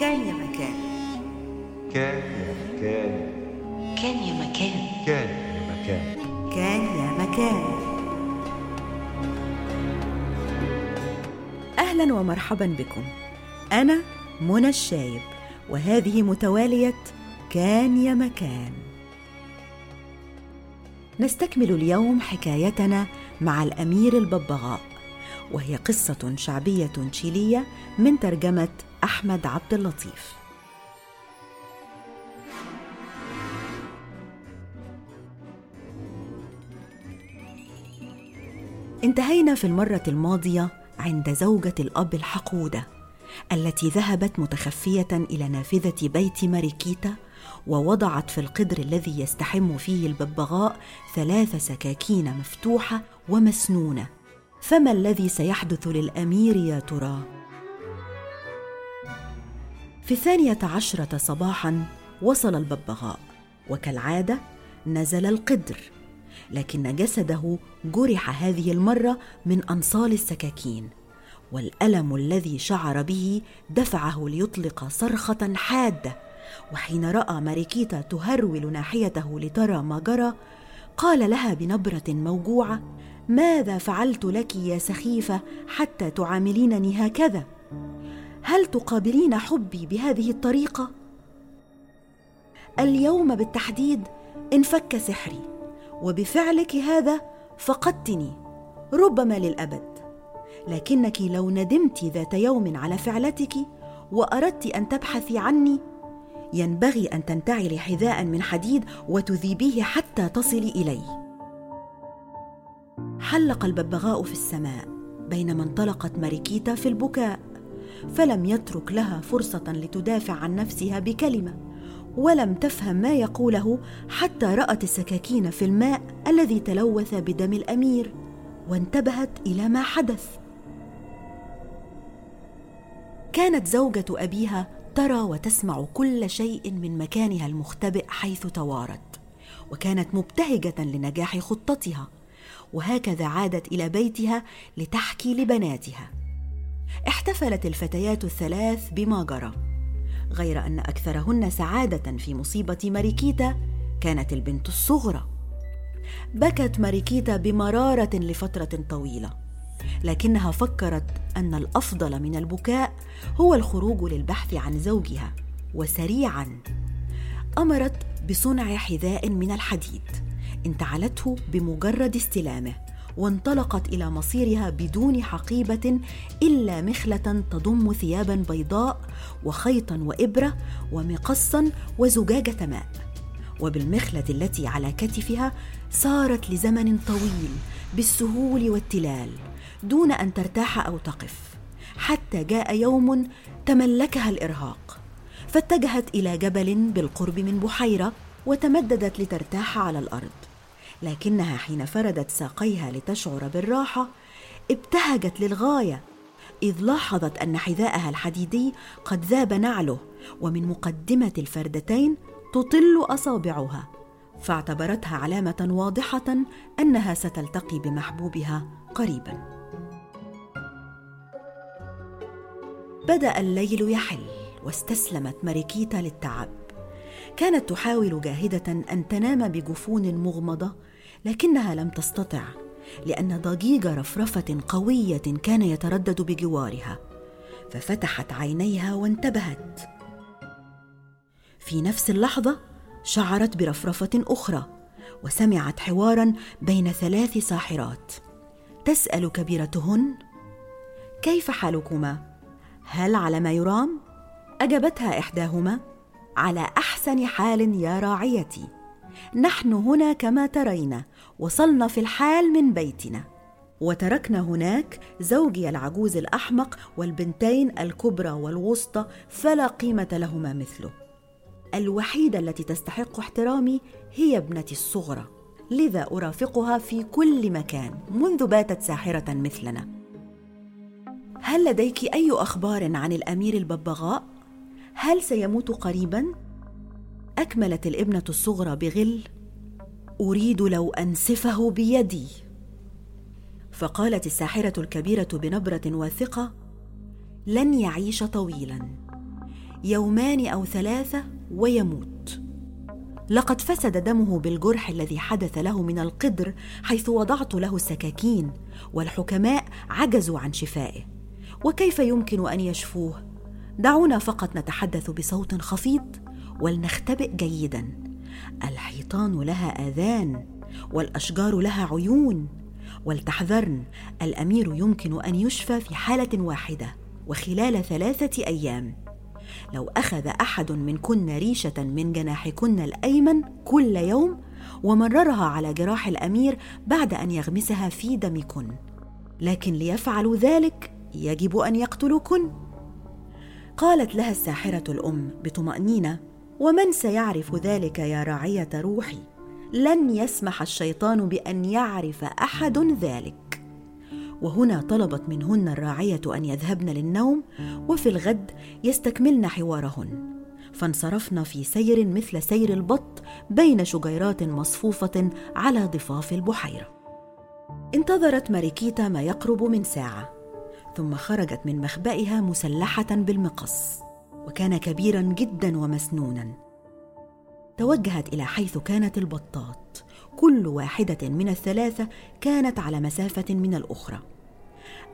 كان يا مكان. كان يا مكان. كان يا مكان. كان يا مكان. كان يا مكان. أهلا ومرحبا بكم. أنا منى الشايب وهذه متوالية كان يا مكان. نستكمل اليوم حكايتنا مع الأمير الببغاء وهي قصة شعبية تشيلية من ترجمة أحمد عبد اللطيف انتهينا في المرة الماضية عند زوجة الأب الحقودة التي ذهبت متخفية إلى نافذة بيت ماريكيتا ووضعت في القدر الذي يستحم فيه الببغاء ثلاث سكاكين مفتوحة ومسنونة فما الذي سيحدث للأمير يا ترى؟ في الثانية عشرة صباحا وصل الببغاء وكالعادة نزل القدر لكن جسده جرح هذه المرة من أنصال السكاكين والألم الذي شعر به دفعه ليطلق صرخة حادة وحين رأى ماريكيتا تهرول ناحيته لترى ما جرى قال لها بنبرة موجوعة ماذا فعلت لك يا سخيفة حتى تعاملينني هكذا؟ هل تقابلين حبي بهذه الطريقة؟ اليوم بالتحديد انفك سحري وبفعلك هذا فقدتني ربما للأبد. لكنك لو ندمت ذات يوم على فعلتك وأردت أن تبحثي عني ينبغي أن تنتعلي حذاء من حديد وتذيبيه حتى تصلي الي حلق الببغاء في السماء بينما انطلقت ماريكيتا في البكاء. فلم يترك لها فرصة لتدافع عن نفسها بكلمة ولم تفهم ما يقوله حتى رأت السكاكين في الماء الذي تلوث بدم الأمير وانتبهت إلى ما حدث. كانت زوجة أبيها ترى وتسمع كل شيء من مكانها المختبئ حيث توارت، وكانت مبتهجة لنجاح خطتها، وهكذا عادت إلى بيتها لتحكي لبناتها. احتفلت الفتيات الثلاث بما جرى. غير أن أكثرهن سعادة في مصيبة ماريكيتا كانت البنت الصغرى بكت ماريكيتا بمرارة لفترة طويلة لكنها فكرت أن الأفضل من البكاء هو الخروج للبحث عن زوجها وسريعا أمرت بصنع حذاء من الحديد انتعلته بمجرد استلامه وانطلقت إلى مصيرها بدون حقيبة إلا مخلة تضم ثيابا بيضاء وخيطا وإبرة ومقصا وزجاجة ماء. وبالمخلة التي على كتفها سارت لزمن طويل بالسهول والتلال دون أن ترتاح أو تقف حتى جاء يوم تملكها الإرهاق فاتجهت إلى جبل بالقرب من بحيرة وتمددت لترتاح على الأرض. لكنها حين فردت ساقيها لتشعر بالراحة ابتهجت للغاية إذ لاحظت أن حذاءها الحديدي قد ذاب نعله ومن مقدمة الفردتين تطل أصابعها فاعتبرتها علامة واضحة أنها ستلتقي بمحبوبها قريبا. بدأ الليل يحل واستسلمت ماريكيتا للتعب. كانت تحاول جاهدة أن تنام بجفون مغمضة لكنها لم تستطع لأن ضجيج رفرفة قوية كان يتردد بجوارها ففتحت عينيها وانتبهت. في نفس اللحظة شعرت برفرفة أخرى وسمعت حوارا بين ثلاث ساحرات. تسأل كبيرتهن كيف حالكما؟ هل على ما يرام؟ أجابتها إحداهما على أحسن حال يا راعيتي. نحن هنا كما ترين وصلنا في الحال من بيتنا. وتركنا هناك زوجي العجوز الأحمق والبنتين الكبرى والوسطى فلا قيمة لهما مثله. الوحيدة التي تستحق احترامي هي ابنتي الصغرى. لذا أرافقها في كل مكان منذ باتت ساحرة مثلنا. هل لديك أي أخبار عن الأمير الببغاء؟ هل سيموت قريبا؟ أكملت الابنة الصغرى بغل أريد لو أنسفه بيدي. فقالت الساحرة الكبيرة بنبرة واثقة لن يعيش طويلا يومان أو ثلاثة ويموت. لقد فسد دمه بالجرح الذي حدث له من القدر حيث وضعت له السكاكين والحكماء عجزوا عن شفائه. وكيف يمكن أن يشفوه؟ دعونا فقط نتحدث بصوت خفيض. ولنختبئ جيدا. الحيطان لها آذان والأشجار لها عيون. ولتحذرن الأمير يمكن أن يشفى في حالة واحدة وخلال ثلاثة أيام. لو أخذ أحد منكن ريشة من جناحكن الأيمن كل يوم ومررها على جراح الأمير بعد أن يغمسها في دمكن. لكن ليفعلوا ذلك يجب أن يقتلوكن. قالت لها الساحرة الأم بطمأنينة ومن سيعرف ذلك يا راعية روحي؟ لن يسمح الشيطان بأن يعرف أحد ذلك. وهنا طلبت منهن الراعية أن يذهبن للنوم وفي الغد يستكملن حوارهن. فانصرفن في سير مثل سير البط بين شجيرات مصفوفة على ضفاف البحيرة. انتظرت ماريكيتا ما يقرب من ساعة ثم خرجت من مخبئها مسلحة بالمقص. وكان كبيرا جدا ومسنونا. توجهت إلى حيث كانت البطات كل واحدة من الثلاثة كانت على مسافة من الأخرى.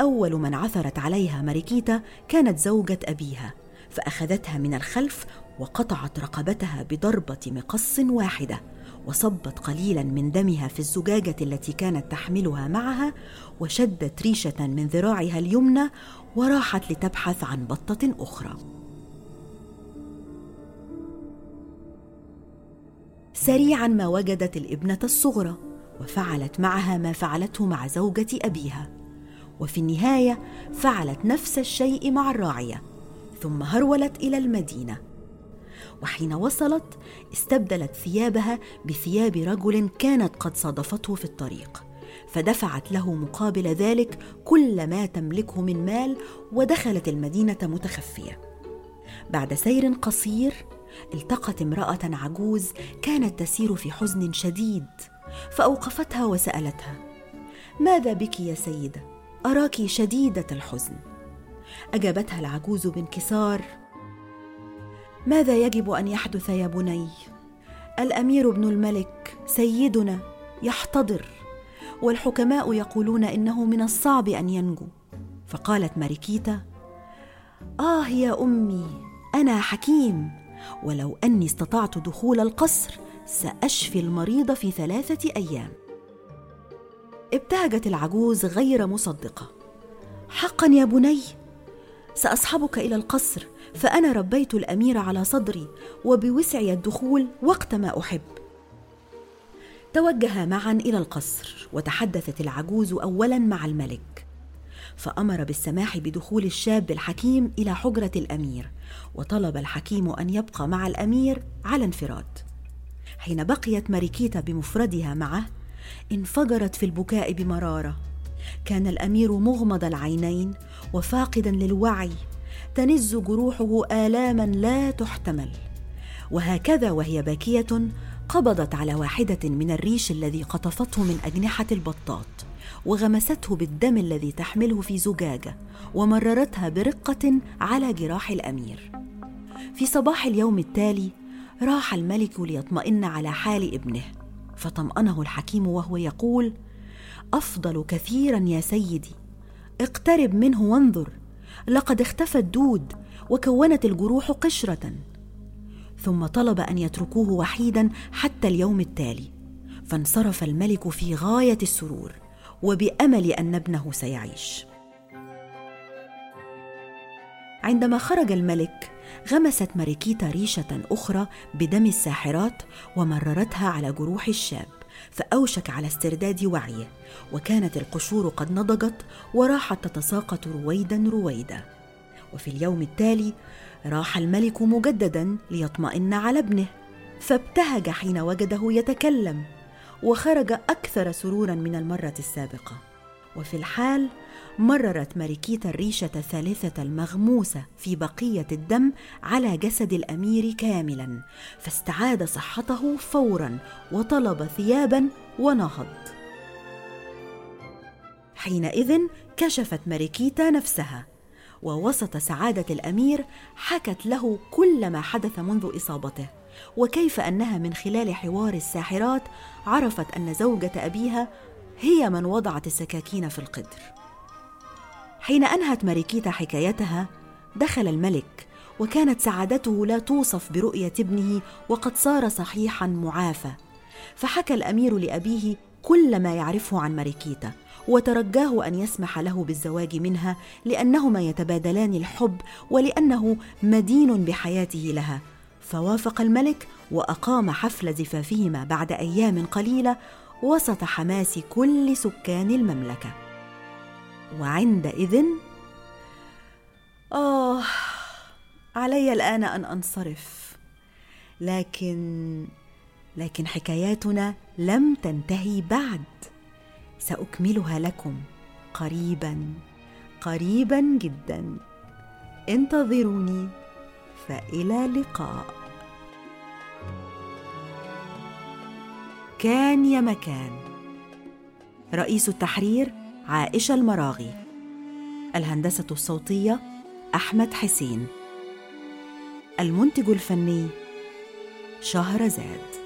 أول من عثرت عليها ماريكيتا كانت زوجة أبيها فأخذتها من الخلف وقطعت رقبتها بضربة مقص واحدة وصبت قليلا من دمها في الزجاجة التي كانت تحملها معها وشدت ريشة من ذراعها اليمنى وراحت لتبحث عن بطة أخرى. سريعا ما وجدت الابنة الصغرى وفعلت معها ما فعلته مع زوجة أبيها. وفي النهاية فعلت نفس الشيء مع الراعية ثم هرولت إلى المدينة. وحين وصلت استبدلت ثيابها بثياب رجل كانت قد صادفته في الطريق فدفعت له مقابل ذلك كل ما تملكه من مال ودخلت المدينة متخفية. بعد سير قصير التقت امرأة عجوز كانت تسير في حزن شديد فأوقفتها وسألتها ماذا بك يا سيدة؟ أراك شديدة الحزن. أجابتها العجوز بانكسار ماذا يجب أن يحدث يا بني؟ الأمير ابن الملك سيدنا يحتضر والحكماء يقولون إنه من الصعب أن ينجو. فقالت ماريكيتا آه يا أمي أنا حكيم ولو أني استطعت دخول القصر سأشفي المريض في ثلاثة أيام. ابتهجت العجوز غير مصدقة. حقا يا بني سأصحبك إلى القصر فأنا ربيت الأمير على صدري وبوسعي الدخول وقت ما أحب. توجها معا إلى القصر وتحدثت العجوز اولا مع الملك. فأمر بالسماح بدخول الشاب الحكيم إلى حجرة الأمير وطلب الحكيم أن يبقى مع الأمير على انفراد. حين بقيت ماريكيتا بمفردها معه انفجرت في البكاء بمرارة. كان الأمير مغمض العينين وفاقدا للوعي تنز جروحه آلاما لا تحتمل. وهكذا وهي باكية قبضت على واحدة من الريش الذي قطفته من أجنحة البطات وغمسته بالدم الذي تحمله في زجاجة ومررتها برقة على جراح الأمير. في صباح اليوم التالي راح الملك ليطمئن على حال ابنه فطمأنه الحكيم وهو يقول أفضل كثيرا يا سيدي اقترب منه وانظر لقد اختفى الدود وكونت الجروح قشرة. ثم طلب أن يتركوه وحيدا حتى اليوم التالي فانصرف الملك في غاية السرور وبأمل أن ابنه سيعيش. عندما خرج الملك غمست ماريكيتا ريشة أخرى بدم الساحرات ومررتها على جروح الشاب فأوشك على استرداد وعيه وكانت القشور قد نضجت وراحت تتساقط رويدا رويدا. وفي اليوم التالي راح الملك مجددا ليطمئن على ابنه فابتهج حين وجده يتكلم وخرج أكثر سرورا من المرة السابقة. وفي الحال مررت ماريكيتا الريشة الثالثه المغموسة في بقية الدم على جسد الأمير كاملا فاستعاد صحته فورا وطلب ثيابا ونهض. حينئذ كشفت ماريكيتا نفسها ووسط سعادة الأمير حكت له كل ما حدث منذ إصابته وكيف أنها من خلال حوار الساحرات عرفت أن زوجة أبيها هي من وضعت السكاكين في القدر. حين أنهت ماريكيتا حكايتها دخل الملك وكانت سعادته لا توصف برؤية ابنه وقد صار صحيحا معافى. فحكى الأمير لأبيه كل ما يعرفه عن ماريكيتا. وترجاه أن يسمح له بالزواج منها لأنهما يتبادلان الحب ولأنه مدين بحياته لها. فوافق الملك وأقام حفل زفافهما بعد أيام قليلة وسط حماس كل سكان المملكة. وعندئذ آه علي الآن أن أنصرف. لكن لكن حكاياتنا لم تنتهي بعد. سأكملها لكم قريبا قريبا جدا. انتظروني فإلى اللقاء. كان يا مكان. رئيس التحرير عائشة المراغي. الهندسة الصوتية أحمد حسين. المنتج الفني شهرزاد.